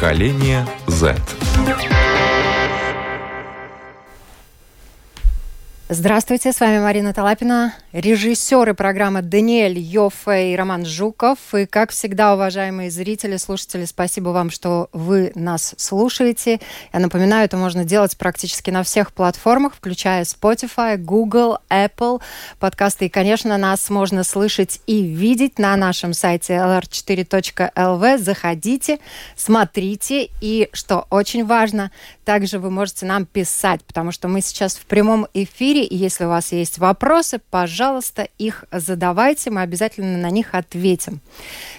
Поколение Z. Здравствуйте, с вами Марина Талапина, режиссеры программы Даниэль Йоффе и Роман Жуков. И, как всегда, уважаемые зрители, слушатели, спасибо вам, что вы нас слушаете. Я напоминаю, это можно делать практически на всех платформах, включая Spotify, Google, Apple, подкасты. И, конечно, нас можно слышать и видеть на нашем сайте lr4.lv. Заходите, смотрите. И, что очень важно, также вы можете нам писать, потому что мы сейчас в прямом эфире, эфире. И если у вас есть вопросы, пожалуйста, их задавайте. Мы обязательно на них ответим.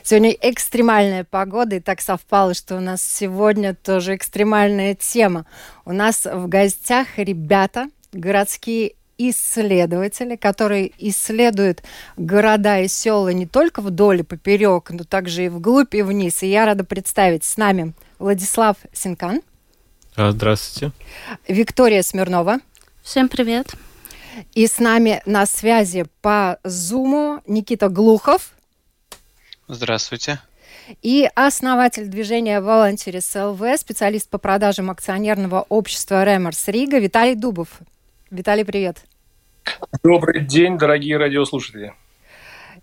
Сегодня экстремальная погода, и так совпало, что у нас сегодня тоже экстремальная тема. У нас в гостях ребята, городские исследователи, которые исследуют города и села не только вдоль и поперек, но также и вглубь и вниз. И я рада представить с нами Владислав Синкан. Здравствуйте. Виктория Смирнова. Всем привет. И с нами на связи по Зуму Никита Глухов. Здравствуйте. И основатель движения Volunteers ЛВ, специалист по продажам акционерного общества Ремерс Рига Виталий Дубов. Виталий, привет. Добрый день, дорогие радиослушатели.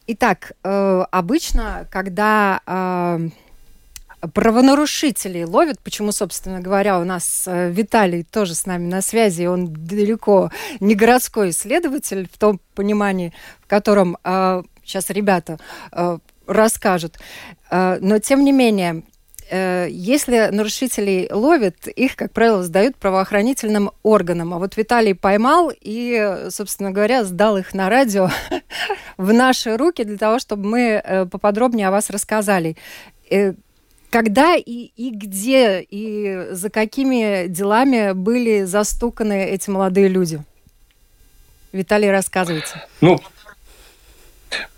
Итак, э, обычно, когда э, правонарушителей ловят. Почему, собственно говоря, у нас э, Виталий тоже с нами на связи. Он далеко не городской исследователь в том понимании, в котором э, сейчас ребята э, расскажут. Э, но, тем не менее, э, если нарушителей ловят, их, как правило, сдают правоохранительным органам. А вот Виталий поймал и, собственно говоря, сдал их на радио в наши руки для того, чтобы мы э, поподробнее о вас рассказали. Когда и, и где, и за какими делами были застуканы эти молодые люди? Виталий, рассказывайте. Ну,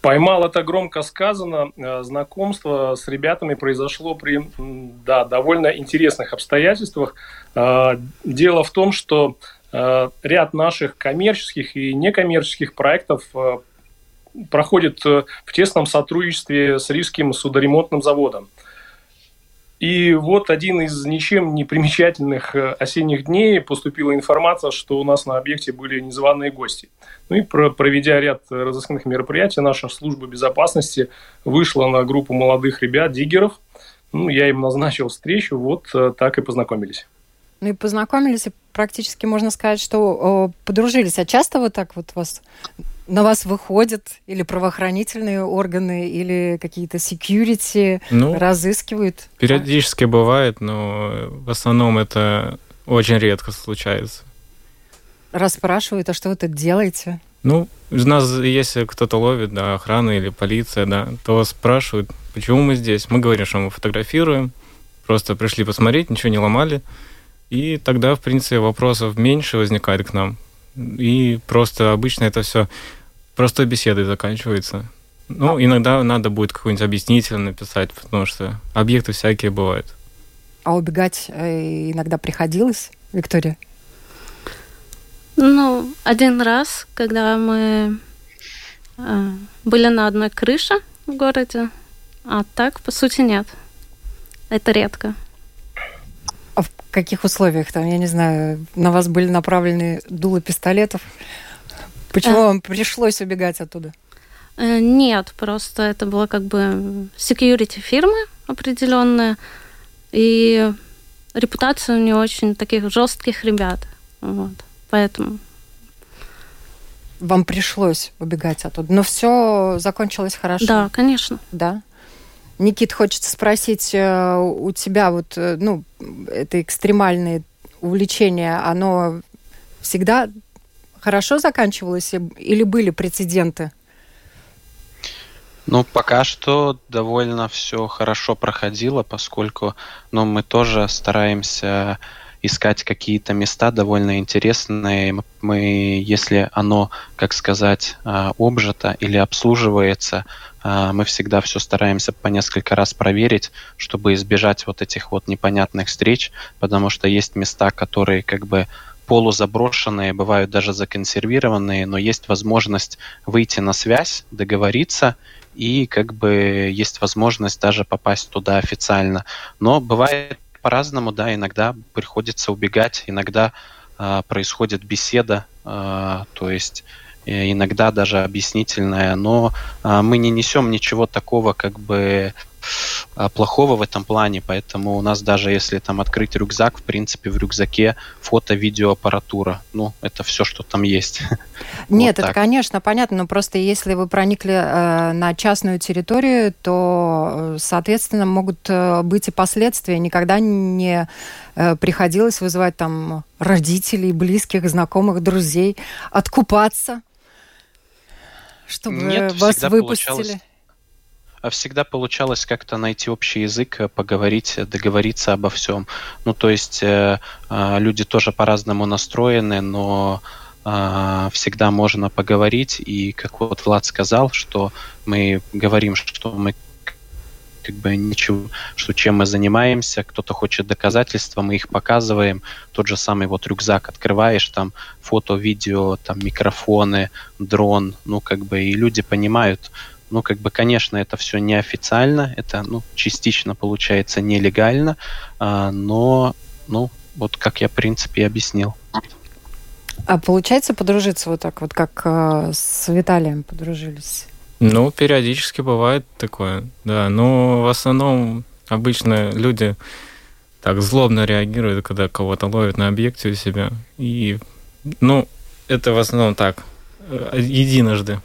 Поймал это громко сказано. Э, знакомство с ребятами произошло при да, довольно интересных обстоятельствах. Э, дело в том, что э, ряд наших коммерческих и некоммерческих проектов проходит в тесном сотрудничестве с Рижским судоремонтным заводом. И вот один из ничем не примечательных э, осенних дней поступила информация, что у нас на объекте были незваные гости. Ну и проведя ряд разыскных мероприятий, наша служба безопасности вышла на группу молодых ребят, диггеров. Ну, я им назначил встречу, вот э, так и познакомились. Ну и познакомились, и практически можно сказать, что подружились. А часто вот так вот вас на вас выходят или правоохранительные органы, или какие-то security ну, разыскивают? Периодически бывает, но в основном это очень редко случается. Расспрашивают, а что вы тут делаете? Ну, у нас, если кто-то ловит, да, охрана или полиция, да, то спрашивают, почему мы здесь. Мы говорим, что мы фотографируем, просто пришли посмотреть, ничего не ломали. И тогда, в принципе, вопросов меньше возникает к нам. И просто обычно это все простой беседой заканчивается. Ну, а. иногда надо будет какой-нибудь объяснитель написать, потому что объекты всякие бывают. А убегать э, иногда приходилось, Виктория? Ну, один раз, когда мы э, были на одной крыше в городе, а так, по сути, нет. Это редко. А в каких условиях там, я не знаю, на вас были направлены дулы пистолетов? Почему а... вам пришлось убегать оттуда? Э, нет, просто это было как бы security фирмы определенная, и репутация у нее очень таких жестких ребят. Вот. Поэтому. Вам пришлось убегать оттуда. Но все закончилось хорошо. Да, конечно. Да. Никит, хочется спросить э, у тебя вот, э, ну, это экстремальное увлечение, оно всегда хорошо заканчивалось или были прецеденты? Ну, пока что довольно все хорошо проходило, поскольку ну, мы тоже стараемся искать какие-то места довольно интересные. Мы, если оно, как сказать, а, обжито или обслуживается, а, мы всегда все стараемся по несколько раз проверить, чтобы избежать вот этих вот непонятных встреч, потому что есть места, которые как бы полузаброшенные, бывают даже законсервированные, но есть возможность выйти на связь, договориться, и как бы есть возможность даже попасть туда официально. Но бывает по-разному, да, иногда приходится убегать, иногда э, происходит беседа, э, то есть э, иногда даже объяснительная, но э, мы не несем ничего такого, как бы плохого в этом плане, поэтому у нас даже если там открыть рюкзак, в принципе, в рюкзаке фото, видео, аппаратура. Ну, это все, что там есть. Нет, вот это, конечно, понятно, но просто если вы проникли э, на частную территорию, то, э, соответственно, могут э, быть и последствия. Никогда не э, приходилось вызывать там родителей, близких, знакомых, друзей, откупаться, чтобы Нет, вас выпустили. Получалось а всегда получалось как-то найти общий язык, э, поговорить, э, договориться обо всем. Ну, то есть э, люди тоже по-разному настроены, но всегда можно поговорить. И как вот Влад сказал, что мы говорим, что мы как бы ничего, что чем мы занимаемся, кто-то хочет доказательства, мы их показываем. Тот же самый вот рюкзак открываешь, там фото, видео, там микрофоны, дрон, ну как бы и люди понимают, ну, как бы, конечно, это все неофициально, это, ну, частично получается нелегально, а, но, ну, вот как я, в принципе, и объяснил. А получается подружиться вот так вот, как э, с Виталием подружились? Ну, периодически бывает такое, да. Но в основном обычно люди так злобно реагируют, когда кого-то ловят на объекте у себя. И, ну, это в основном так, э, единожды.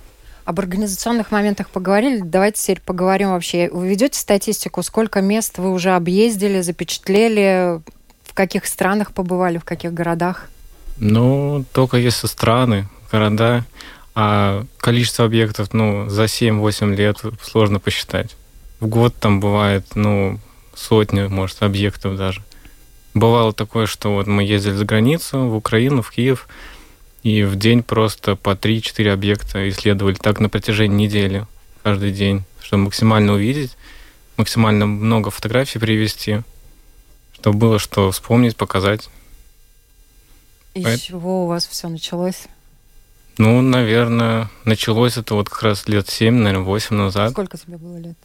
Об организационных моментах поговорили. Давайте теперь поговорим вообще. Вы ведете статистику, сколько мест вы уже объездили, запечатлели, в каких странах побывали, в каких городах? Ну, только если страны, города, а количество объектов, ну, за 7-8 лет сложно посчитать. В год там бывает, ну, сотни, может, объектов даже. Бывало такое, что вот мы ездили за границу, в Украину, в Киев, и в день просто по 3-4 объекта исследовали так на протяжении недели, каждый день, чтобы максимально увидеть, максимально много фотографий привести, чтобы было что вспомнить, показать. И с чего у вас все началось? Ну, наверное, началось это вот как раз лет 7, наверное, 8 назад. Сколько тебе было лет?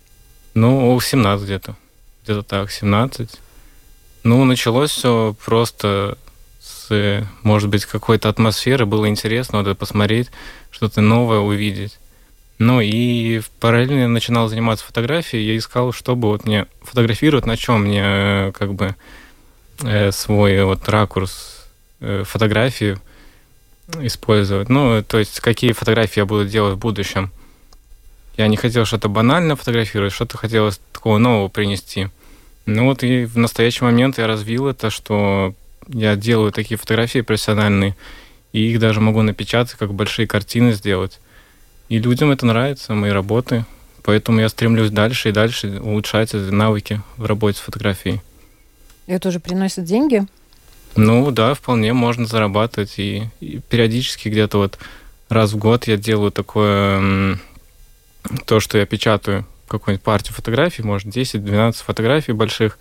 Ну, 17 где-то. Где-то так, 17. Ну, началось все просто может быть, какой-то атмосферы, было интересно вот это посмотреть, что-то новое увидеть. Ну и параллельно я начинал заниматься фотографией, я искал, чтобы вот мне фотографировать, на чем мне э, как бы э, свой вот ракурс э, фотографии использовать. Ну, то есть какие фотографии я буду делать в будущем. Я не хотел что-то банально фотографировать, что-то хотелось такого нового принести. Ну вот и в настоящий момент я развил это, что я делаю такие фотографии профессиональные, и их даже могу напечатать, как большие картины сделать. И людям это нравится, мои работы. Поэтому я стремлюсь дальше и дальше улучшать эти навыки в работе с фотографией. И это уже приносит деньги? Ну да, вполне можно зарабатывать. И, и периодически где-то вот раз в год я делаю такое, то, что я печатаю какую-нибудь партию фотографий, может 10-12 фотографий больших,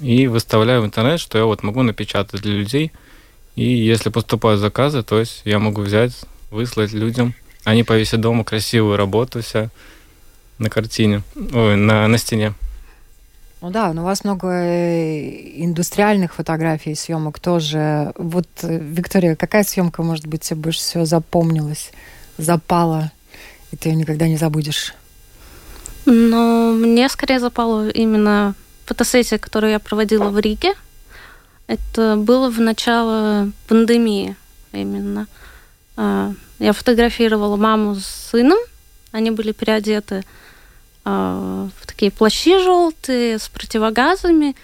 и выставляю в интернет, что я вот могу напечатать для людей. И если поступают заказы, то есть я могу взять, выслать людям. Они повесят дома красивую работу вся на картине, ой, на, на стене. Ну да, но у вас много э, индустриальных фотографий, съемок тоже. Вот, э, Виктория, какая съемка, может быть, тебе больше всего запомнилась, запала, и ты ее никогда не забудешь? Ну, мне скорее запало именно фотосессия, которую я проводила в Риге. Это было в начало пандемии именно. А, я фотографировала маму с сыном. Они были переодеты а, в такие плащи желтые с противогазами.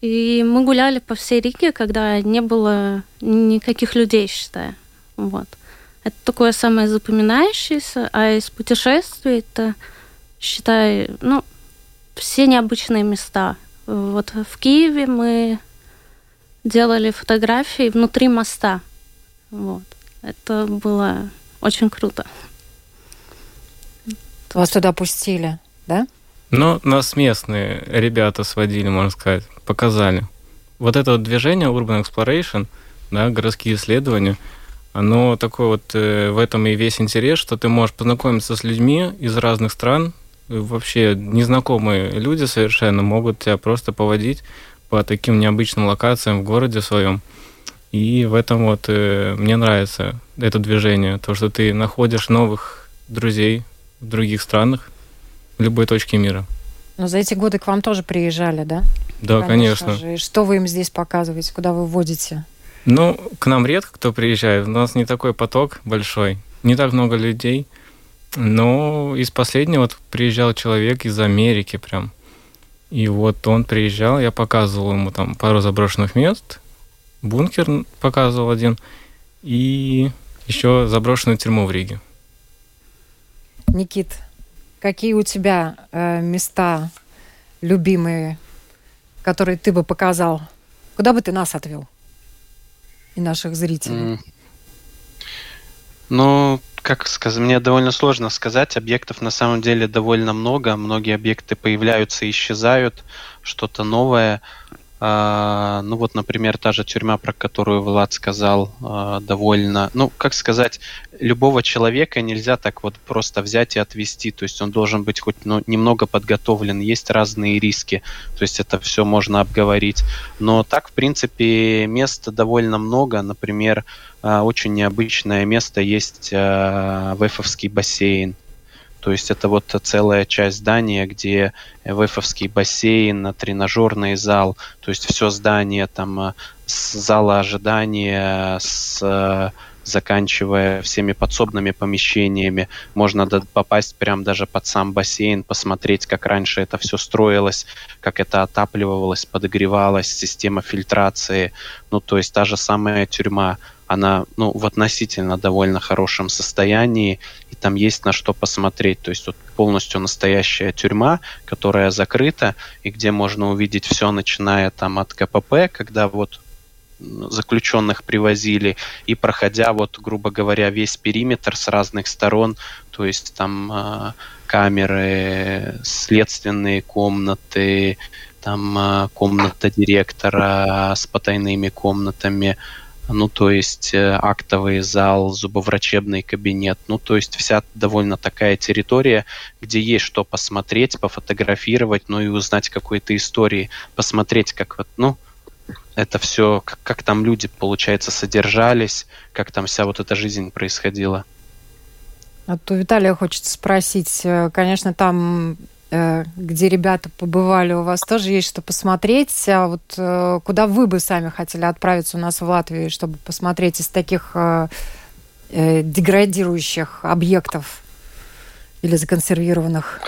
И мы гуляли по всей Риге, когда не было никаких людей, считая. Вот. Это такое самое запоминающееся. А из путешествий это, считай, ну, все необычные места. Вот в Киеве мы делали фотографии внутри моста. Вот. Это было очень круто. Вас туда пустили, да? Ну, нас местные ребята сводили, можно сказать, показали. Вот это вот движение Urban Exploration, да, городские исследования, оно такое вот, э, в этом и весь интерес, что ты можешь познакомиться с людьми из разных стран, вообще незнакомые люди совершенно могут тебя просто поводить по таким необычным локациям в городе своем. И в этом вот э, мне нравится это движение, то, что ты находишь новых друзей в других странах, в любой точке мира. Но за эти годы к вам тоже приезжали, да? Да, конечно. конечно. Же. И что вы им здесь показываете, куда вы водите? Ну, к нам редко кто приезжает, у нас не такой поток большой, не так много людей. Но из последнего вот приезжал человек из Америки прям. И вот он приезжал, я показывал ему там пару заброшенных мест, бункер показывал один, и еще заброшенную тюрьму в Риге. Никит, какие у тебя э, места любимые, которые ты бы показал? Куда бы ты нас отвел? И наших зрителей. Mm. Ну, как сказать, мне довольно сложно сказать. Объектов на самом деле довольно много. Многие объекты появляются и исчезают. Что-то новое. А, ну вот, например, та же тюрьма, про которую Влад сказал, а, довольно, ну, как сказать, любого человека нельзя так вот просто взять и отвести, то есть он должен быть хоть ну, немного подготовлен, есть разные риски, то есть это все можно обговорить. Но так, в принципе, мест довольно много, например, а, очень необычное место есть Вэфовский бассейн, то есть это вот целая часть здания, где ВЭФовский бассейн, тренажерный зал, то есть все здание там э, с зала ожидания, с э, заканчивая всеми подсобными помещениями. Можно попасть прям даже под сам бассейн, посмотреть, как раньше это все строилось, как это отапливалось, подогревалось, система фильтрации. Ну, то есть та же самая тюрьма она ну, в относительно довольно хорошем состоянии, и там есть на что посмотреть. То есть вот полностью настоящая тюрьма, которая закрыта, и где можно увидеть все, начиная там от КПП, когда вот заключенных привозили, и проходя вот, грубо говоря, весь периметр с разных сторон, то есть там э, камеры, следственные комнаты, там э, комната директора с потайными комнатами, ну, то есть э, актовый зал, зубоврачебный кабинет, ну, то есть вся довольно такая территория, где есть что посмотреть, пофотографировать, ну, и узнать какой-то истории, посмотреть, как вот, ну, это все, как, как там люди, получается, содержались, как там вся вот эта жизнь происходила. А то Виталия хочется спросить, э, конечно, там где ребята побывали, у вас тоже есть что посмотреть. А вот э, куда вы бы сами хотели отправиться у нас в Латвии, чтобы посмотреть из таких э, деградирующих объектов или законсервированных?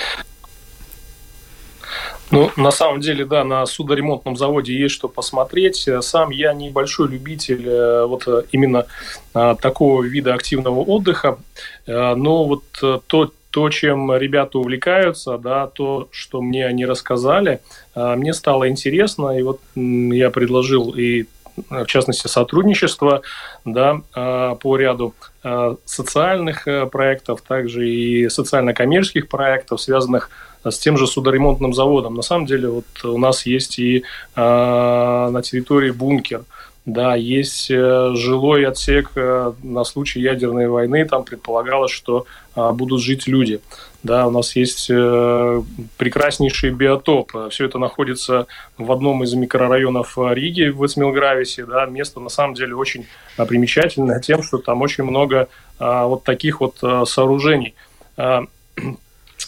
Ну, на самом деле, да, на судоремонтном заводе есть что посмотреть. Сам я небольшой любитель вот именно такого вида активного отдыха, но вот то, то, чем ребята увлекаются, да, то, что мне они рассказали, а, мне стало интересно, и вот я предложил и в частности, сотрудничество да, а, по ряду а, социальных э, проектов, также и социально-коммерческих проектов, связанных с тем же судоремонтным заводом. На самом деле, вот у нас есть и на территории бункер – да, есть э, жилой отсек э, на случай ядерной войны, там предполагалось, что а, будут жить люди. Да, у нас есть э, прекраснейший биотоп. Все это находится в одном из микрорайонов Риги, в Эцмилгрависе. Да, место на самом деле очень примечательное тем, что там очень много а, вот таких вот сооружений.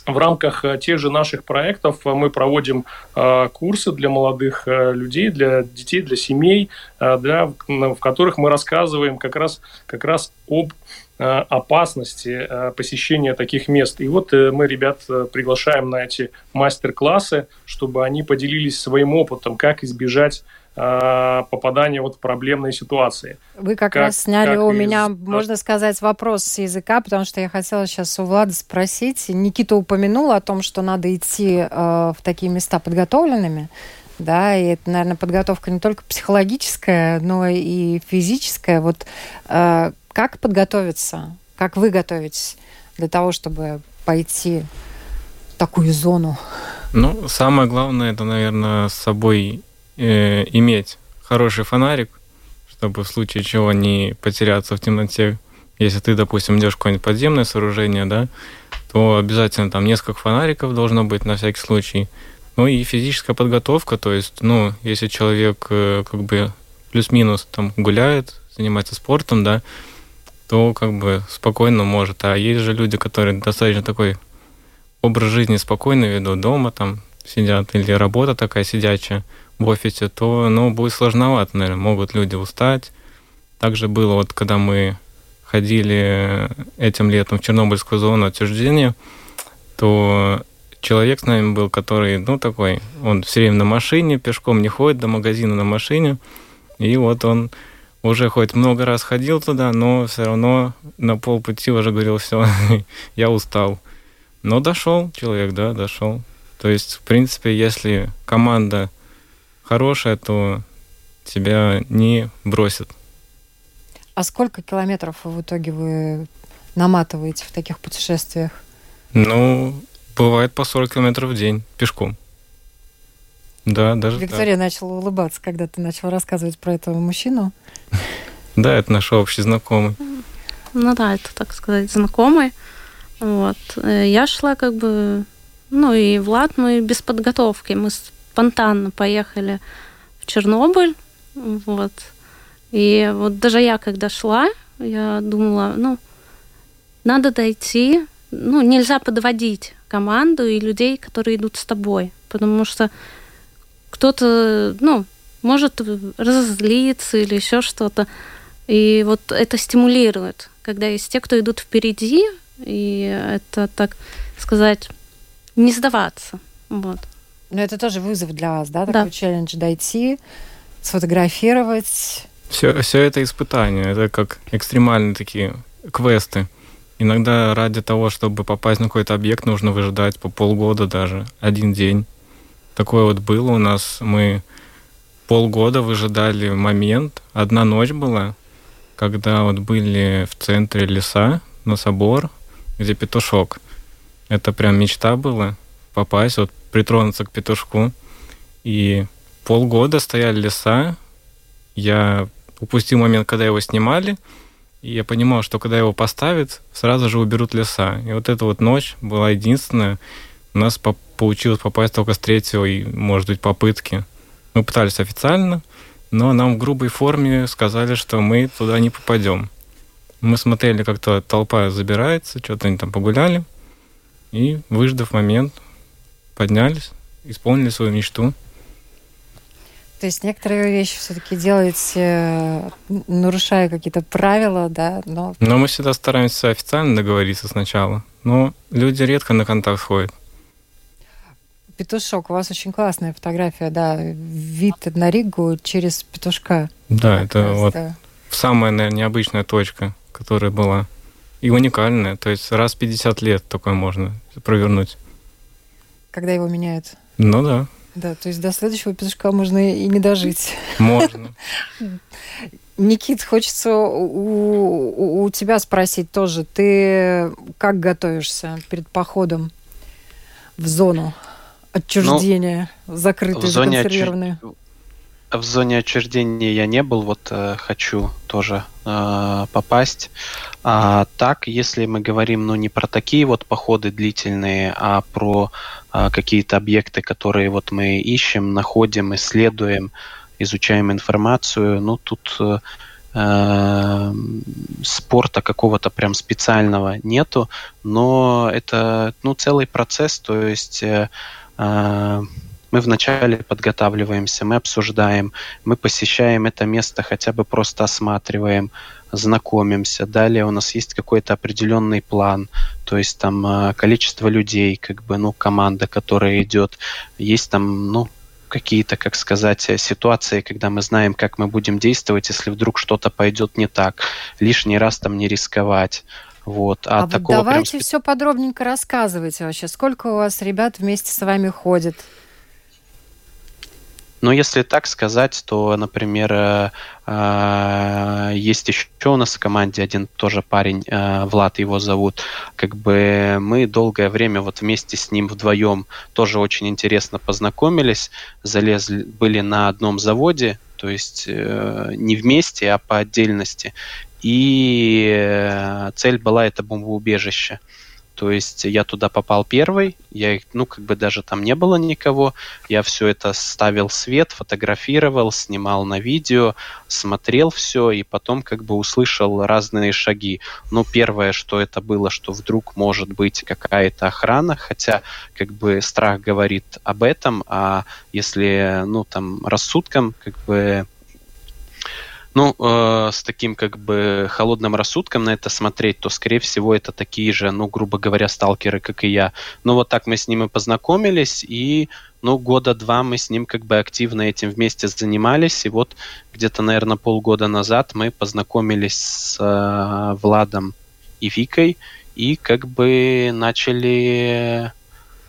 В рамках э, тех же наших проектов э, мы проводим э, курсы для молодых людей, для детей, для семей, для, в которых мы рассказываем как раз, как раз об опасности посещения таких мест. И вот мы ребят приглашаем на эти мастер-классы, чтобы они поделились своим опытом, как избежать попадания вот в проблемные ситуации. Вы как, как раз сняли как у из... меня, можно сказать, вопрос с языка, потому что я хотела сейчас у Влада спросить. Никита упомянул о том, что надо идти э, в такие места подготовленными. Да, и это, наверное, подготовка не только психологическая, но и физическая. Вот э, как подготовиться? Как вы готовитесь для того, чтобы пойти в такую зону? Ну, самое главное, это, наверное, с собой э, иметь хороший фонарик, чтобы в случае чего не потеряться в темноте. Если ты, допустим, идешь в какое-нибудь подземное сооружение, да, то обязательно там несколько фонариков должно быть на всякий случай. Ну и физическая подготовка, то есть, ну, если человек э, как бы плюс-минус там гуляет, занимается спортом, да, то как бы спокойно может. А есть же люди, которые достаточно такой образ жизни спокойно ведут дома, там сидят, или работа такая сидячая в офисе, то, ну, будет сложновато, наверное, могут люди устать. Также было вот, когда мы ходили этим летом в Чернобыльскую зону отчуждения, то человек с нами был, который, ну, такой, он все время на машине, пешком не ходит до магазина на машине, и вот он уже хоть много раз ходил туда, но все равно на полпути уже говорил, все, я устал. Но дошел человек, да, дошел. То есть, в принципе, если команда хорошая, то тебя не бросят. А сколько километров в итоге вы наматываете в таких путешествиях? Ну, бывает по 40 километров в день пешком. Да, даже Виктория так. начала улыбаться, когда ты начал рассказывать про этого мужчину. Да, это наш общий знакомый. Ну да, это, так сказать, знакомый. Вот. Э, я шла как бы... Ну и Влад, мы без подготовки. Мы спонтанно поехали в Чернобыль. Вот. И вот даже я, когда шла, я думала, ну, надо дойти, ну, нельзя подводить команду и людей, которые идут с тобой, потому что кто-то, ну, может разозлиться или еще что-то. И вот это стимулирует, когда есть те, кто идут впереди, и это, так сказать, не сдаваться. Вот. Но это тоже вызов для вас, да, такой да. челлендж дойти, сфотографировать. Все, все это испытания, это как экстремальные такие квесты. Иногда ради того, чтобы попасть на какой-то объект, нужно выжидать по полгода даже, один день. Такое вот было у нас. Мы полгода выжидали момент. Одна ночь была, когда вот были в центре леса на собор, где петушок. Это прям мечта была попасть, вот притронуться к петушку. И полгода стояли леса. Я упустил момент, когда его снимали. И я понимал, что когда его поставят, сразу же уберут леса. И вот эта вот ночь была единственная. У нас по получилось попасть только с третьего и, может быть, попытки. Мы пытались официально, но нам в грубой форме сказали, что мы туда не попадем. Мы смотрели, как то толпа забирается, что-то они там погуляли, и, выждав момент, поднялись, исполнили свою мечту. То есть некоторые вещи все-таки делаете, нарушая какие-то правила, да, но... Но мы всегда стараемся официально договориться сначала. Но люди редко на контакт ходят. Петушок, у вас очень классная фотография, да, вид на Ригу через петушка. Да, это раз, вот да. самая, наверное, необычная точка, которая была. И уникальная, то есть раз в 50 лет такое можно провернуть. Когда его меняют? Ну да. Да, то есть до следующего петушка можно и не дожить. Можно. Никит, хочется у, у, у тебя спросить тоже. Ты как готовишься перед походом в зону отчуждения, ну, закрытые, в зоне? Отчу... В зоне отчуждения я не был, вот э, хочу тоже э, попасть. А так, если мы говорим, ну, не про такие вот походы длительные, а про э, какие-то объекты, которые вот мы ищем, находим, исследуем, изучаем информацию, ну, тут э, э спорта какого-то прям специального нету, но это, ну, целый процесс, то есть... Э, э мы вначале подготавливаемся, мы обсуждаем, мы посещаем это место, хотя бы просто осматриваем, знакомимся. Далее у нас есть какой-то определенный план, то есть там э, количество людей, как бы, ну, команда, которая идет. Есть там, ну, какие-то, как сказать, ситуации, когда мы знаем, как мы будем действовать, если вдруг что-то пойдет не так. Лишний раз там не рисковать. Вот. А, а такого вот давайте прям... все подробненько рассказывайте вообще. Сколько у вас ребят вместе с вами ходит? Но если так сказать, то, например, э, э, есть еще у нас в команде один тоже парень, э, Влад его зовут. Как бы мы долгое время вот вместе с ним вдвоем тоже очень интересно познакомились, залезли, были на одном заводе, то есть не вместе, а по отдельности. И цель была это бомбоубежище. То есть я туда попал первый, я их, ну, как бы даже там не было никого, я все это ставил свет, фотографировал, снимал на видео, смотрел все, и потом как бы услышал разные шаги. Ну, первое, что это было, что вдруг может быть какая-то охрана, хотя как бы страх говорит об этом, а если, ну, там, рассудком, как бы ну, э, с таким как бы холодным рассудком на это смотреть, то, скорее всего, это такие же, ну, грубо говоря, сталкеры, как и я. Ну, вот так мы с ними познакомились, и, ну, года два мы с ним как бы активно этим вместе занимались, и вот где-то, наверное, полгода назад мы познакомились с э, Владом и Викой, и как бы начали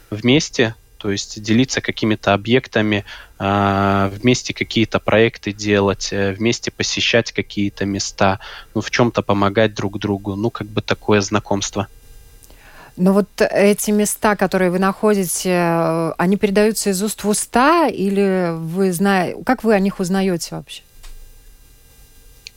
вместе то есть делиться какими-то объектами, а, вместе какие-то проекты делать, э, вместе посещать какие-то места, ну, в чем-то помогать друг другу, ну, как бы такое знакомство. Но вот эти места, которые вы находите, э, они передаются из уст в уста или вы знаете, как вы о них узнаете вообще?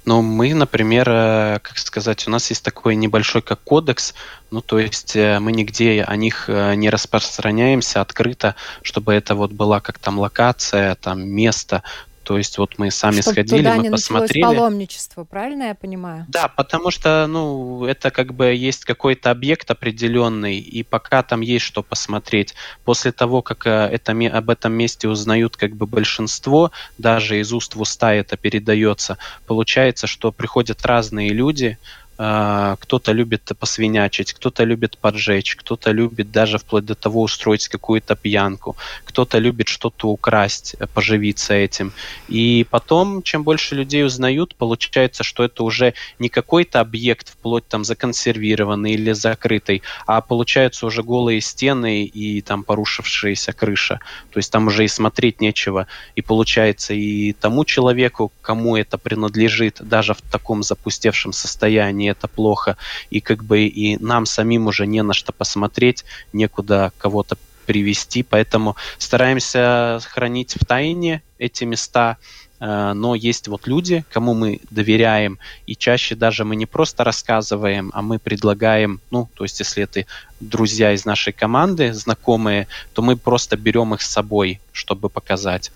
Но мы, например, э, как сказать, у нас есть такой небольшой как кодекс, ну то есть э, мы нигде о них э, не распространяемся открыто, чтобы это вот была как там локация, там место, то есть вот мы сами Чтобы сходили, туда мы не посмотрели. паломничество, правильно я понимаю? Да, потому что, ну, это как бы есть какой-то объект определенный, и пока там есть что посмотреть. После того, как э, это, об этом месте узнают как бы большинство, даже из уст в уста это передается, получается, что приходят разные люди, кто-то любит посвинячить, кто-то любит поджечь, кто-то любит даже вплоть до того устроить какую-то пьянку, кто-то любит что-то украсть, э, поживиться этим. И потом, чем больше людей узнают, получается, что это уже не какой-то объект вплоть там законсервированный или закрытый, а получаются уже голые стены и там порушившаяся крыша. То есть там уже и смотреть нечего. И получается и тому человеку, кому это принадлежит, даже в таком запустевшем состоянии, это плохо, и как бы и нам самим уже не на что посмотреть, некуда кого-то привести, поэтому стараемся хранить в тайне эти места, э, но есть вот люди, кому мы доверяем, и чаще даже мы не просто рассказываем, а мы предлагаем, ну, то есть если это друзья из нашей команды, знакомые, то мы просто берем их с собой, чтобы показать.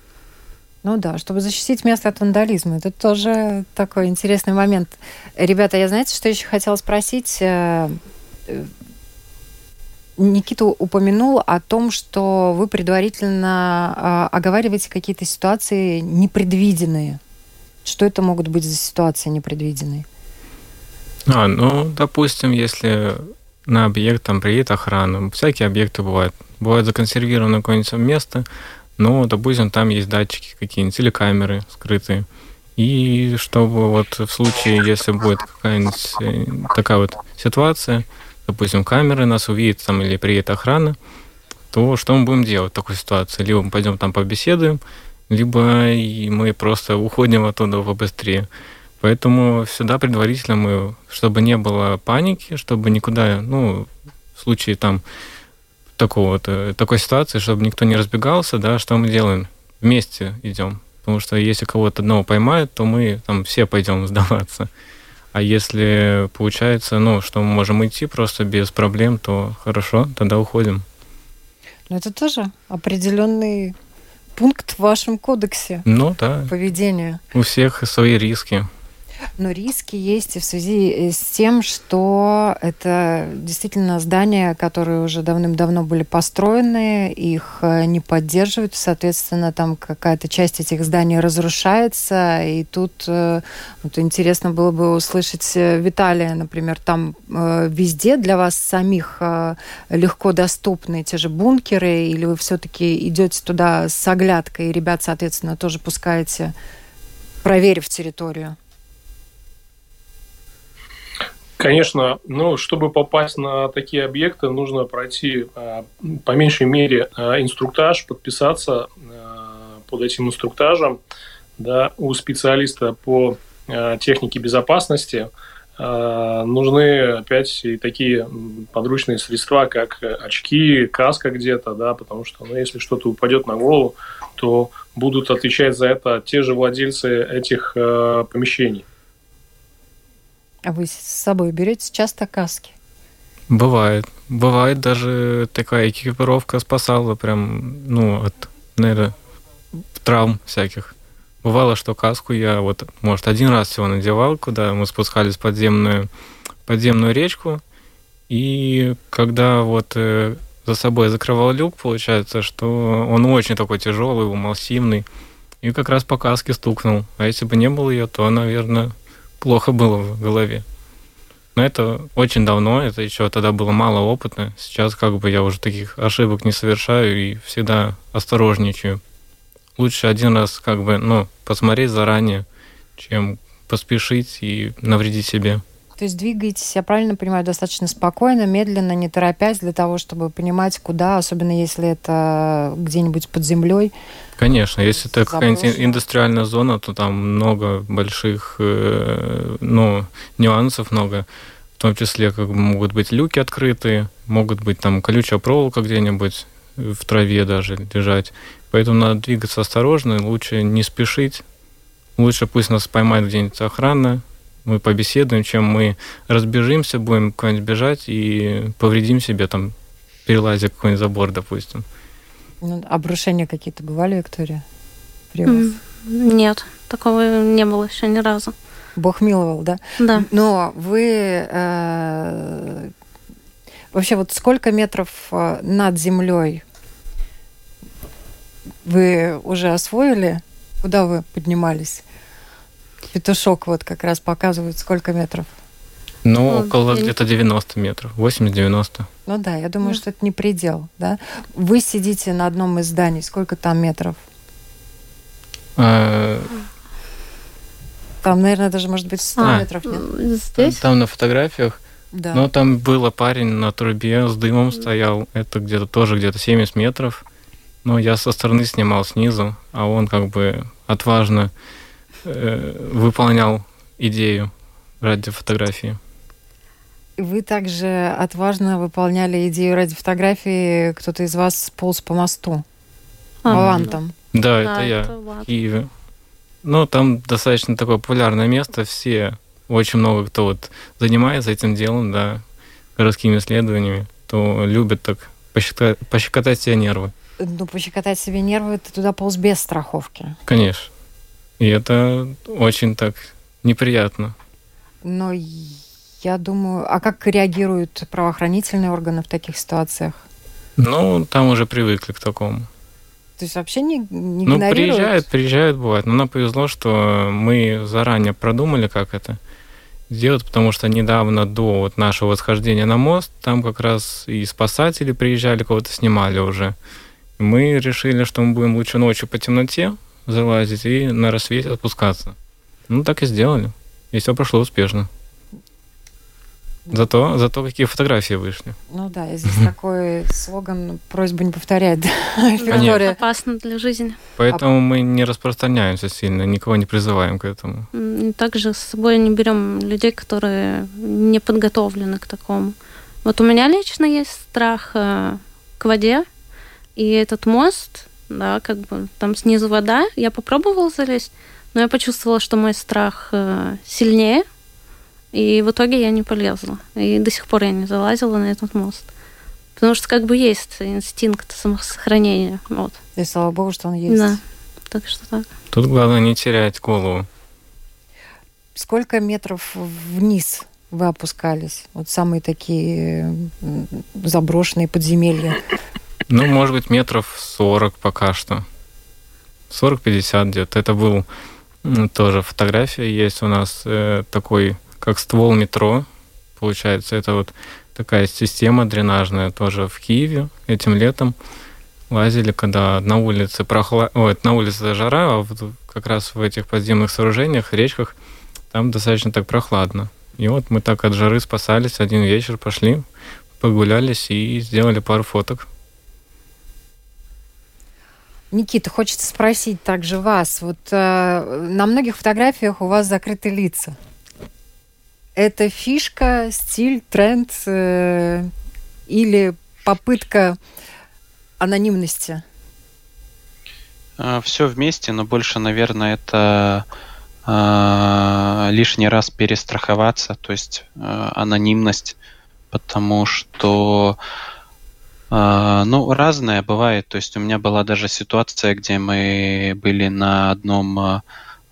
Ну да, чтобы защитить место от вандализма. Это тоже такой интересный момент. Ребята, я знаете, что еще хотела спросить? Э, э, Никита упомянул о том, что вы предварительно а, оговариваете какие-то ситуации непредвиденные. Что это могут быть за ситуации непредвиденные? А, ну, допустим, если на объект там приедет охрана, всякие объекты бывают. Бывает законсервировано какое-нибудь место, но, допустим, там есть датчики какие-нибудь или камеры скрытые. И чтобы вот в случае, если будет какая-нибудь э, такая вот ситуация, допустим, камеры нас увидят там или приедет охрана, то что мы будем делать в такой ситуации? Либо мы пойдем там побеседуем, либо мы просто уходим оттуда побыстрее. Поэтому всегда предварительно мы, чтобы не было паники, чтобы никуда, ну, в случае там такого э, такой ситуации, чтобы никто не разбегался, да, что мы делаем? Вместе идем. Потому что если кого-то одного поймают, то мы там все пойдем сдаваться. А если получается, ну, что мы можем идти просто без проблем, то хорошо, тогда уходим. Но это тоже определенный пункт в вашем кодексе ну, да. поведения. У всех свои риски. Но риски есть и в связи э, с тем, что это действительно здания, которые уже давным-давно были построены, их э, не поддерживают, соответственно, там какая-то часть этих зданий разрушается, и тут э, вот интересно было бы услышать Виталия, например, там везде для вас самих легко доступны те же бункеры, или вы все-таки идете туда с оглядкой, и ребят, соответственно, тоже пускаете, проверив территорию? Конечно, ну, чтобы попасть на такие объекты, нужно пройти э, по меньшей мере э, инструктаж, подписаться э, под этим инструктажем да, у специалиста по технике безопасности. Нужны опять и такие подручные средства, как очки, каска где-то, да, потому что ну, если что-то упадет на голову, то будут отвечать за это те же владельцы этих помещений. А вы с собой берете часто каски? Бывает. Бывает даже такая экипировка спасала прям, ну, от, наверное, травм всяких. Бывало, что каску я вот, может, один раз всего надевал, куда мы спускались в подземную, подземную речку, и когда вот э, за собой закрывал люк, получается, что он очень такой тяжелый, массивный, и как раз по каске стукнул. А если бы не было ее, то, наверное, плохо было в голове. Но это очень давно, это еще тогда было мало опыта. Сейчас как бы я уже таких ошибок не совершаю и всегда осторожничаю лучше один раз как бы, ну, посмотреть заранее, чем поспешить и навредить себе. То есть двигаетесь, я правильно понимаю, достаточно спокойно, медленно, не торопясь, для того, чтобы понимать, куда, особенно если это где-нибудь под землей. Конечно, если это какая-нибудь индустриальная зона, то там много больших, э, ну, нюансов много. В том числе как бы, могут быть люки открытые, могут быть там колючая проволока где-нибудь в траве даже лежать. Поэтому надо двигаться осторожно, лучше не спешить. Лучше пусть нас поймает где-нибудь охрана, мы побеседуем, чем мы разбежимся, будем куда-нибудь бежать и повредим себе там, перелазя какой-нибудь забор, допустим. Ну, обрушения какие-то бывали, Виктория? При вас? Нет, такого не было еще ни разу. Бог миловал, да? Да. Но вы э, вообще вот сколько метров э, над землей вы уже освоили? Куда вы поднимались? Петушок вот как раз показывает, сколько метров. Ну, ну около я... где-то 90 метров, 80-90. Ну да, я думаю, что это не предел, да? Вы сидите на одном из зданий, сколько там метров? А... Там, наверное, даже, может быть, 100 а, метров нет. Здесь? Там на фотографиях. Да. Но там было парень на трубе с дымом стоял. Это где-то тоже где-то 70 метров. Но я со стороны снимал снизу, а он как бы отважно э, выполнял идею ради фотографии. Вы также отважно выполняли идею ради фотографии. Кто-то из вас полз по мосту. А, Валантом. Да, да, это я в Киеве. Ну, там достаточно такое популярное место. Все, очень много кто вот занимается этим делом, да, городскими исследованиями, то любят так пощекотать, пощекотать себе нервы ну, пощекотать себе нервы, ты туда полз без страховки. Конечно. И это очень так неприятно. Но я думаю, а как реагируют правоохранительные органы в таких ситуациях? Ну, там уже привыкли к такому. То есть вообще не, не Ну, приезжают, приезжают, бывает. Но нам повезло, что мы заранее продумали, как это сделать, потому что недавно до вот нашего восхождения на мост, там как раз и спасатели приезжали, кого-то снимали уже. Мы решили, что мы будем лучше ночью по темноте залазить и на рассвете отпускаться. Ну, так и сделали. И все прошло успешно. Зато, зато какие фотографии вышли. Ну да, и здесь такой слоган «Просьба не повторять». Конечно. Опасно для жизни. Поэтому мы не распространяемся сильно, никого не призываем к этому. Также с собой не берем людей, которые не подготовлены к такому. Вот у меня лично есть страх э, к воде, и этот мост, да, как бы там снизу вода, я попробовала залезть, но я почувствовала, что мой страх э, сильнее, и в итоге я не полезла. И до сих пор я не залазила на этот мост. Потому что как бы есть инстинкт самосохранения. Вот. И слава богу, что он есть. Да. Так что так. Тут главное не терять голову. Сколько метров вниз вы опускались? Вот самые такие заброшенные подземелья. Ну, может быть, метров 40 пока что. 40-50 где-то. Это был тоже фотография есть у нас э, такой, как ствол метро, получается. Это вот такая система дренажная тоже в Киеве этим летом. Лазили, когда на улице прохла... Ой, на улице жара, а вот как раз в этих подземных сооружениях, речках, там достаточно так прохладно. И вот мы так от жары спасались, один вечер пошли, погулялись и сделали пару фоток. Никита, хочется спросить также вас. Вот э, на многих фотографиях у вас закрыты лица. Это фишка, стиль, тренд э, или попытка анонимности? А, Все вместе, но больше, наверное, это э, лишний раз перестраховаться, то есть э, анонимность потому что ну, разное бывает. То есть у меня была даже ситуация, где мы были на одном э,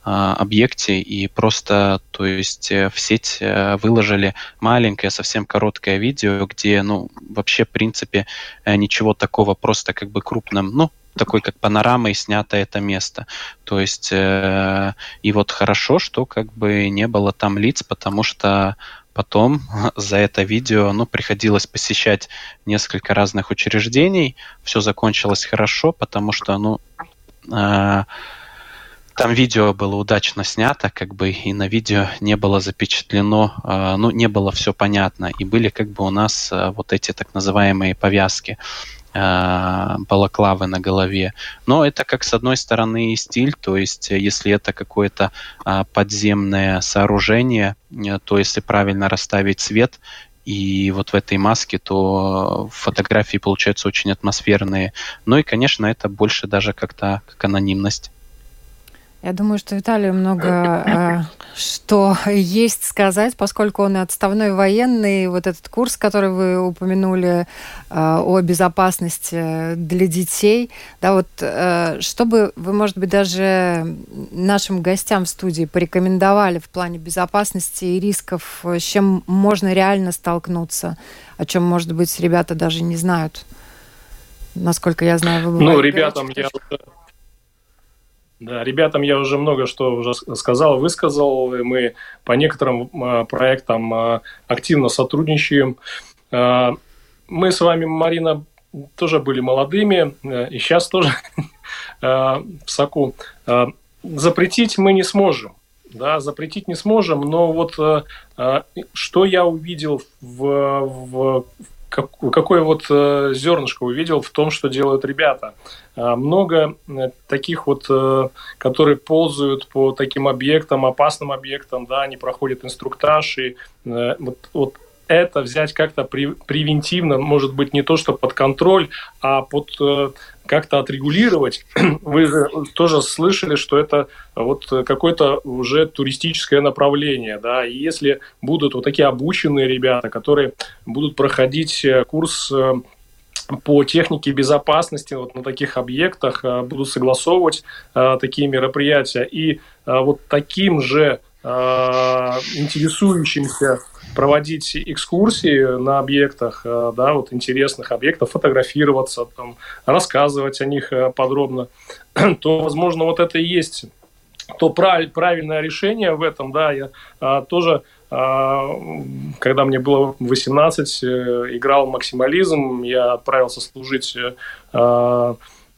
объекте и просто, то есть в сеть выложили маленькое, совсем короткое видео, где, ну, вообще, в принципе, ничего такого, просто как бы крупным, ну, такой как панорамой снято это место. То есть э, и вот хорошо, что как бы не было там лиц, потому что потом за это видео ну, приходилось посещать несколько разных учреждений. Все закончилось хорошо, потому что ну, э, там видео было удачно снято, как бы и на видео не было запечатлено, э, ну, не было все понятно. И были как бы у нас э, вот эти так называемые повязки. Э, балаклавы на голове. Но это как с одной стороны стиль, то есть э, если это какое-то а, подземное сооружение, э, то если правильно расставить цвет, и вот в этой маске, то фотографии получаются очень атмосферные. Ну и, конечно, это больше даже как-то как анонимность. Я думаю, что Виталию много э, что есть сказать, поскольку он и отставной военный. Вот этот курс, который вы упомянули э, о безопасности для детей, да, вот э, чтобы вы, может быть, даже нашим гостям в студии порекомендовали в плане безопасности и рисков, с чем можно реально столкнуться, о чем, может быть, ребята даже не знают. Насколько я знаю, вы Ну, ребятам я да, ребятам я уже много что уже сказал, высказал. Мы по некоторым а, проектам а, активно сотрудничаем. А, мы с вами, Марина, тоже были молодыми, и сейчас тоже в соку. Запретить мы не сможем. Да, запретить не сможем, но вот что я увидел в, в как, какое вот э, зернышко увидел в том, что делают ребята. Э, много э, таких вот, э, которые ползают по таким объектам, опасным объектам, да, они проходят инструктаж, и э, вот, вот это взять как-то превентивно, может быть, не то, что под контроль, а под э, как-то отрегулировать. Вы же тоже слышали, что это вот какое-то уже туристическое направление, да, и если будут вот такие обученные ребята, которые будут проходить э, курс э, по технике безопасности вот на таких объектах будут согласовывать э, такие мероприятия. И э, вот таким же э, интересующимся проводить экскурсии на объектах, э, да, вот интересных объектов, фотографироваться, там, рассказывать о них э, подробно, то, возможно, вот это и есть то правильное решение в этом, да, я а, тоже, когда мне было 18, играл максимализм, я отправился служить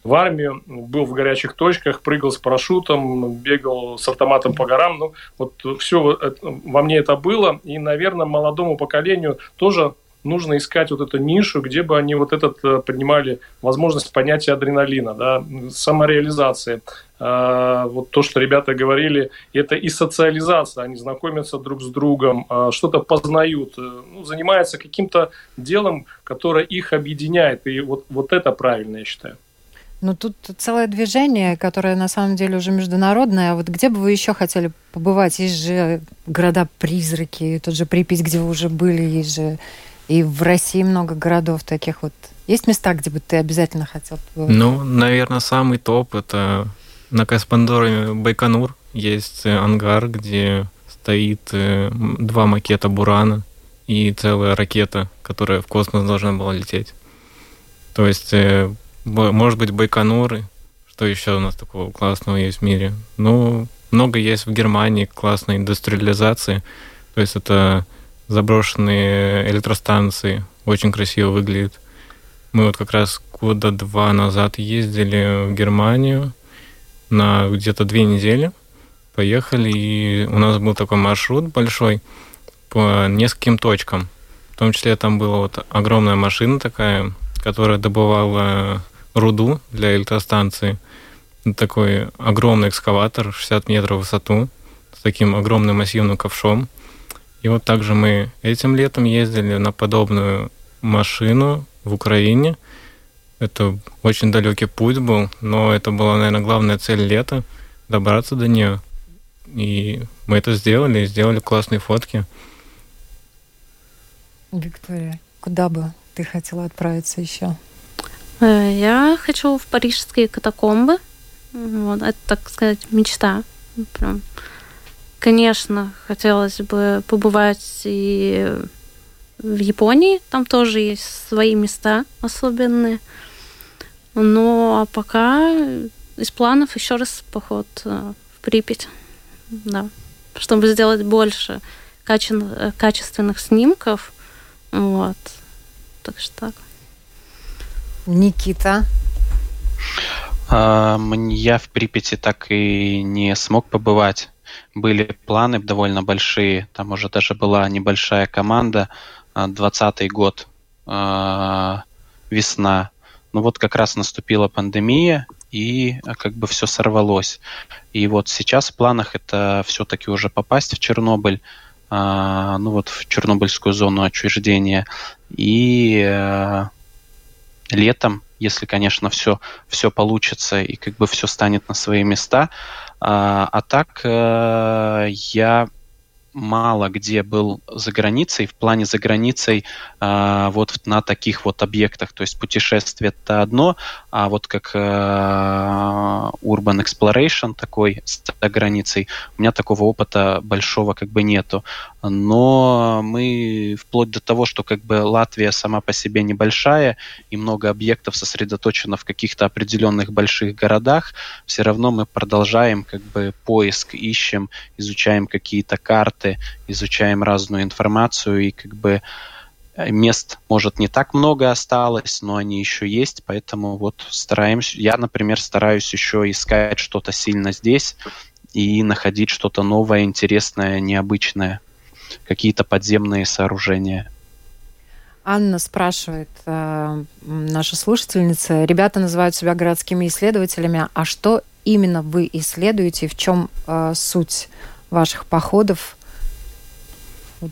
в армию, был в горячих точках, прыгал с парашютом, бегал с автоматом по горам. Ну, вот все во мне это было. И, наверное, молодому поколению тоже нужно искать вот эту нишу, где бы они вот этот э, поднимали возможность понятия адреналина, да, самореализации. А, вот то, что ребята говорили, это и социализация, они знакомятся друг с другом, а, что-то познают, э, ну, занимаются каким-то делом, которое их объединяет. И вот, вот это правильно, я считаю. Ну, тут целое движение, которое на самом деле уже международное. А вот где бы вы еще хотели побывать? Есть же города-призраки, тот же Припять, где вы уже были, есть же и в России много городов таких вот. Есть места, где бы ты обязательно хотел побывать? Ну, наверное, самый топ это на Каспандоре Байконур. Есть э, ангар, где стоит э, два макета Бурана и целая ракета, которая в космос должна была лететь. То есть э, может быть, Байконуры. Что еще у нас такого классного есть в мире? Ну, много есть в Германии классной индустриализации. То есть это заброшенные электростанции. Очень красиво выглядит. Мы вот как раз года два назад ездили в Германию на где-то две недели. Поехали, и у нас был такой маршрут большой по нескольким точкам. В том числе там была вот огромная машина такая, которая добывала руду для электростанции. Такой огромный экскаватор, 60 метров в высоту, с таким огромным массивным ковшом. И вот также мы этим летом ездили на подобную машину в Украине. Это очень далекий путь был, но это была, наверное, главная цель лета — добраться до нее. И мы это сделали, сделали классные фотки. Виктория, куда бы ты хотела отправиться еще? Э, я хочу в парижские катакомбы. Вот, это, так сказать, мечта. Прям. Конечно, хотелось бы побывать и в Японии. Там тоже есть свои места особенные. Но пока из планов еще раз поход э, в Припять. Да. Чтобы сделать больше каче- качественных снимков. Вот. Так что так. Никита. А, я в Припяти так и не смог побывать. Были планы довольно большие. Там уже даже была небольшая команда. 20 год, а, весна. Но вот как раз наступила пандемия, и как бы все сорвалось. И вот сейчас в планах это все-таки уже попасть в Чернобыль, а, ну вот в Чернобыльскую зону отчуждения. И летом, если, конечно, все, все получится и как бы все станет на свои места. А, а так э, я мало где был за границей, в плане за границей э, вот на таких вот объектах. То есть путешествие это одно, а вот как э, Urban Exploration такой за границей, у меня такого опыта большого как бы нету. Но мы вплоть до того, что как бы Латвия сама по себе небольшая и много объектов сосредоточено в каких-то определенных больших городах, все равно мы продолжаем как бы поиск, ищем, изучаем какие-то карты, карты, изучаем разную информацию, и как бы э, мест, может, не так много осталось, но они еще есть, поэтому вот стараемся, я, например, стараюсь еще искать что-то сильно здесь и находить что-то новое, интересное, необычное, какие-то подземные сооружения. Анна спрашивает, э, наша слушательница, ребята называют себя городскими исследователями, а что именно вы исследуете, в чем э, суть ваших походов вот.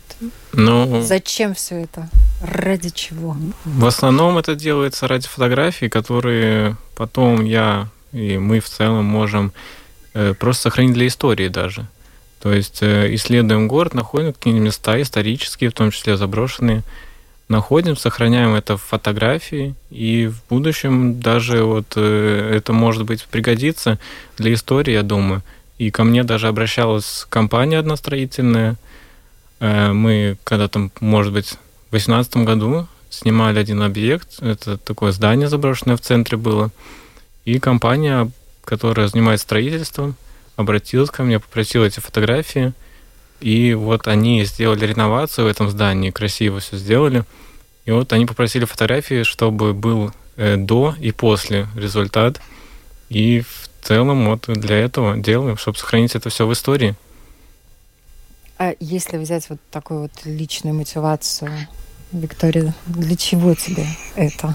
Ну, Зачем все это? Ради чего? В основном это делается ради фотографий, которые потом я и мы в целом можем э, просто сохранить для истории даже. То есть э, исследуем город, находим какие-нибудь места исторические, в том числе заброшенные, находим, сохраняем это в фотографии, и в будущем даже вот э, это может быть пригодится для истории, я думаю. И ко мне даже обращалась компания одна строительная, Э, мы когда-то, может быть, в 2018 году снимали один объект. Это такое здание заброшенное в центре было. И компания, которая занимается строительством, обратилась ко мне, попросила эти фотографии. И вот они сделали реновацию в этом здании, красиво все сделали. И вот они попросили фотографии, чтобы был э, до и после результат. И в целом вот для этого делаем, чтобы сохранить это все в истории. А если взять вот такую вот личную мотивацию, Виктория, для чего тебе это?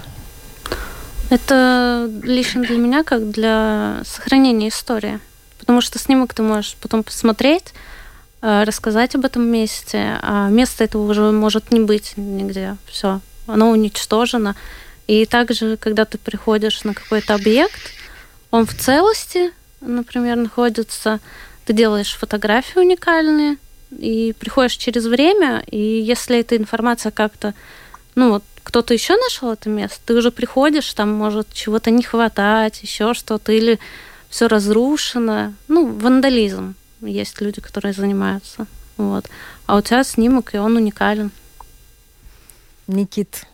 Это лично для меня как для сохранения истории. Потому что снимок ты можешь потом посмотреть, э, рассказать об этом месте, а место этого уже может не быть нигде. Все, оно уничтожено. И также, когда ты приходишь на какой-то объект, он в целости, например, находится, ты делаешь фотографии уникальные, и приходишь через время, и если эта информация как-то, ну вот, кто-то еще нашел это место, ты уже приходишь, там может чего-то не хватать, еще что-то, или все разрушено. Ну, вандализм. Есть люди, которые занимаются. Вот. А у тебя снимок, и он уникален. Никит,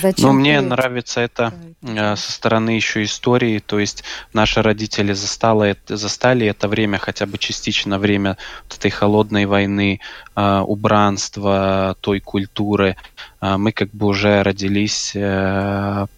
Зачем ну, мне нравится это э, со стороны еще истории, то есть наши родители застало, застали это время, хотя бы частично время вот этой холодной войны, убранства, той культуры. Э, мы как бы уже родились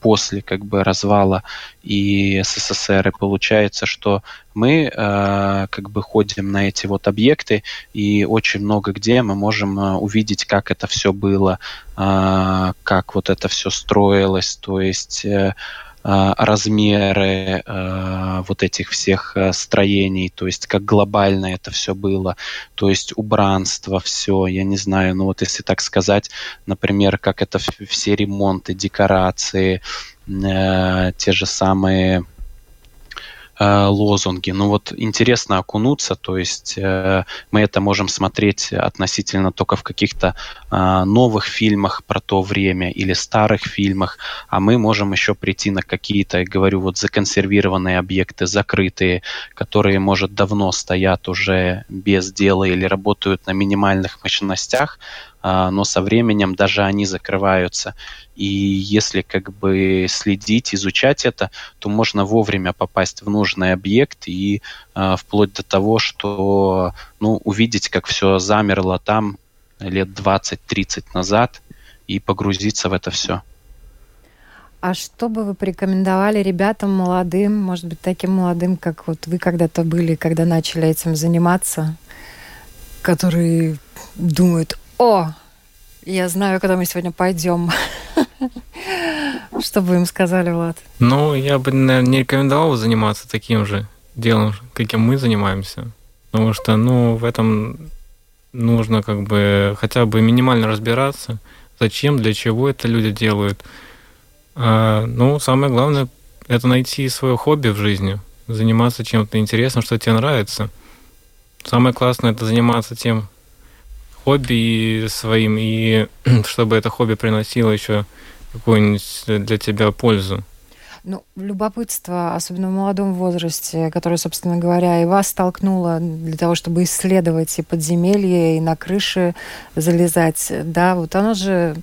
после как бы развала и СССР, и получается, что мы как бы ходим на эти вот объекты, и очень много где мы можем увидеть, как это все было, как вот это все строилось, то есть э, э, размеры э, вот этих всех строений, то есть как глобально это все было, то есть убранство, все, я не знаю, ну вот если так сказать, например, как это все ремонты, декорации, те же самые э, лозунги. Ну вот интересно окунуться, то есть э, мы это можем смотреть относительно только в каких-то э, новых фильмах про то время или старых фильмах, а мы можем еще прийти на какие-то, говорю, вот законсервированные объекты, закрытые, которые, может, давно стоят уже без дела или работают на минимальных мощностях, но со временем даже они закрываются. И если как бы следить, изучать это, то можно вовремя попасть в нужный объект и э, вплоть до того, что ну, увидеть, как все замерло там лет 20-30 назад и погрузиться в это все. А что бы вы порекомендовали ребятам молодым, может быть, таким молодым, как вот вы когда-то были, когда начали этим заниматься, которые думают, о, я знаю, когда мы сегодня пойдем. Что бы им сказали, Влад? Ну, я бы, наверное, не рекомендовал заниматься таким же делом, каким мы занимаемся. Потому что, ну, в этом нужно как бы хотя бы минимально разбираться, зачем, для чего это люди делают. А, ну, самое главное – это найти свое хобби в жизни, заниматься чем-то интересным, что тебе нравится. Самое классное – это заниматься тем, хобби своим, и чтобы это хобби приносило еще какую-нибудь для тебя пользу. Ну, любопытство, особенно в молодом возрасте, которое, собственно говоря, и вас столкнуло для того, чтобы исследовать и подземелье, и на крыши залезать, да, вот оно же...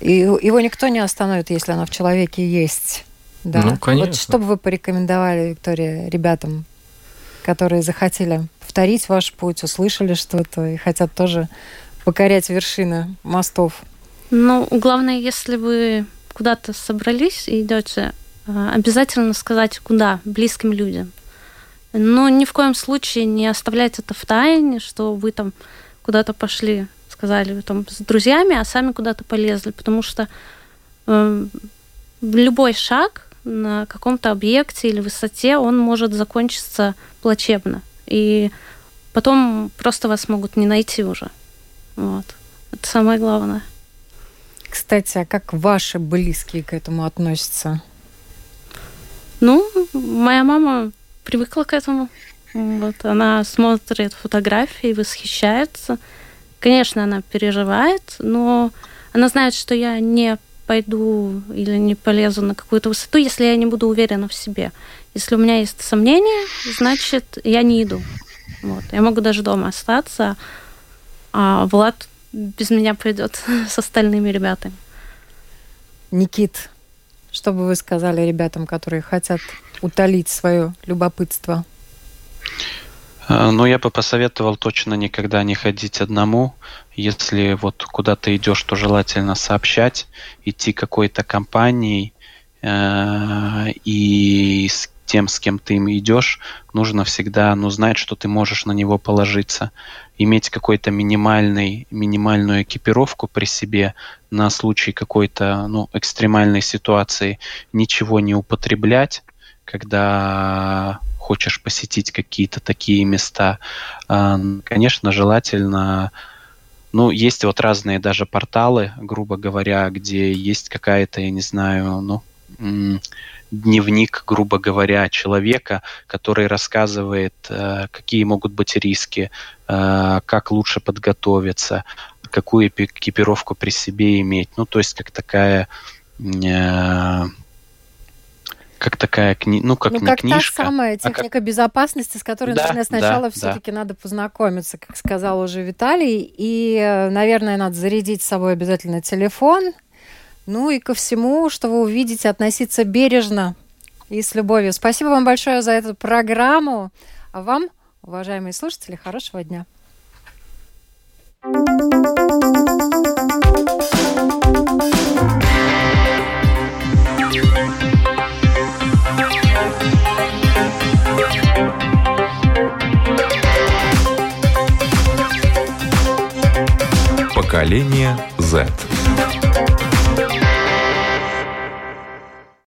И его никто не остановит, если оно в человеке есть. Да? Ну, конечно. Вот что бы вы порекомендовали, Виктория, ребятам, которые захотели повторить ваш путь, услышали что-то и хотят тоже покорять вершины мостов? Ну, главное, если вы куда-то собрались и идете, а, обязательно сказать, куда, близким людям. Но ни в коем случае не оставлять это в тайне, что вы там куда-то пошли, сказали там с друзьями, а сами куда-то полезли, потому что э, любой шаг на каком-то объекте или высоте, он может закончиться плачебно. И потом просто вас могут не найти уже. Вот. Это самое главное. Кстати, а как ваши близкие к этому относятся? Ну, моя мама привыкла к этому. Вот, она смотрит фотографии, восхищается. Конечно, она переживает, но она знает, что я не пойду или не полезу на какую-то высоту, если я не буду уверена в себе. Если у меня есть сомнения, значит, я не иду. Вот. Я могу даже дома остаться, а Влад без меня пойдет с остальными ребятами. Никит, что бы вы сказали ребятам, которые хотят утолить свое любопытство? А, ну, я бы посоветовал точно никогда не ходить одному. Если вот куда ты идешь, то желательно сообщать, идти какой-то компанией э, и с тем, с кем ты идешь, нужно всегда ну, знать, что ты можешь на него положиться. Иметь какой-то минимальный, минимальную экипировку при себе на случай какой-то ну, экстремальной ситуации. Ничего не употреблять, когда хочешь посетить какие-то такие места. А, конечно, желательно ну, есть вот разные даже порталы, грубо говоря, где есть какая-то, я не знаю, ну, дневник, грубо говоря, человека, который рассказывает, э, какие могут быть риски, э, как лучше подготовиться, какую экипировку при себе иметь. Ну, то есть как такая э, как такая кни... ну как ну, не как книжка, та самая техника а как... безопасности, с которой, да, наверное, сначала да, все-таки да. надо познакомиться, как сказал уже Виталий, и, наверное, надо зарядить с собой обязательно телефон, ну и ко всему, что вы увидите, относиться бережно и с любовью. Спасибо вам большое за эту программу. А вам, уважаемые слушатели, хорошего дня. Поколение Z.